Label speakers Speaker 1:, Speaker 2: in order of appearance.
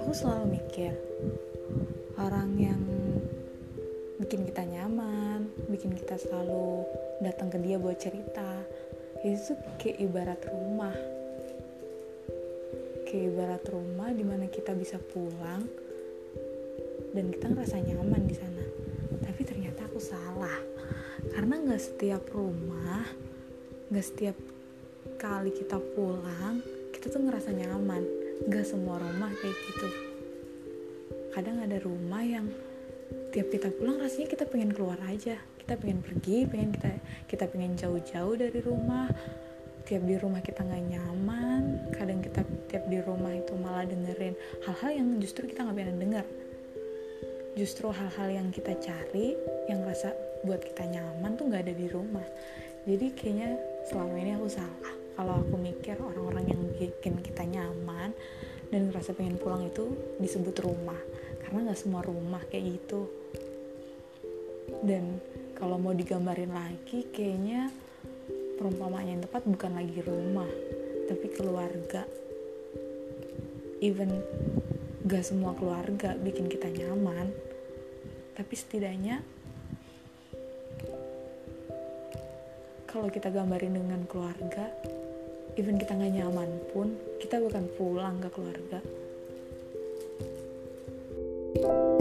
Speaker 1: aku selalu mikir orang yang bikin kita nyaman bikin kita selalu datang ke dia buat cerita itu kayak ibarat rumah. Kayak ibarat rumah di mana kita bisa pulang dan kita ngerasa nyaman di sana. Tapi ternyata aku salah. Karena nggak setiap rumah nggak setiap kali kita pulang kita tuh ngerasa nyaman. Nggak semua rumah kayak gitu. Kadang ada rumah yang tiap kita pulang rasanya kita pengen keluar aja. Kita pengen pergi pengen kita kita pengen jauh-jauh dari rumah. Tiap di rumah kita nggak nyaman kadang kita tiap di rumah itu malah dengerin hal-hal yang justru kita nggak pengen denger. Justru hal-hal yang kita cari yang rasa buat kita nyaman tuh nggak ada di rumah. Jadi kayaknya selama ini aku salah kalau aku mikir orang-orang yang bikin kita nyaman dan ngerasa pengen pulang itu disebut rumah. Karena nggak semua rumah kayak gitu. Dan kalau mau digambarin lagi kayaknya perumpamaan yang tepat bukan lagi rumah tapi keluarga. Even gak semua keluarga bikin kita nyaman tapi setidaknya kalau kita gambarin dengan keluarga even kita nggak nyaman pun kita bukan pulang ke keluarga. thank you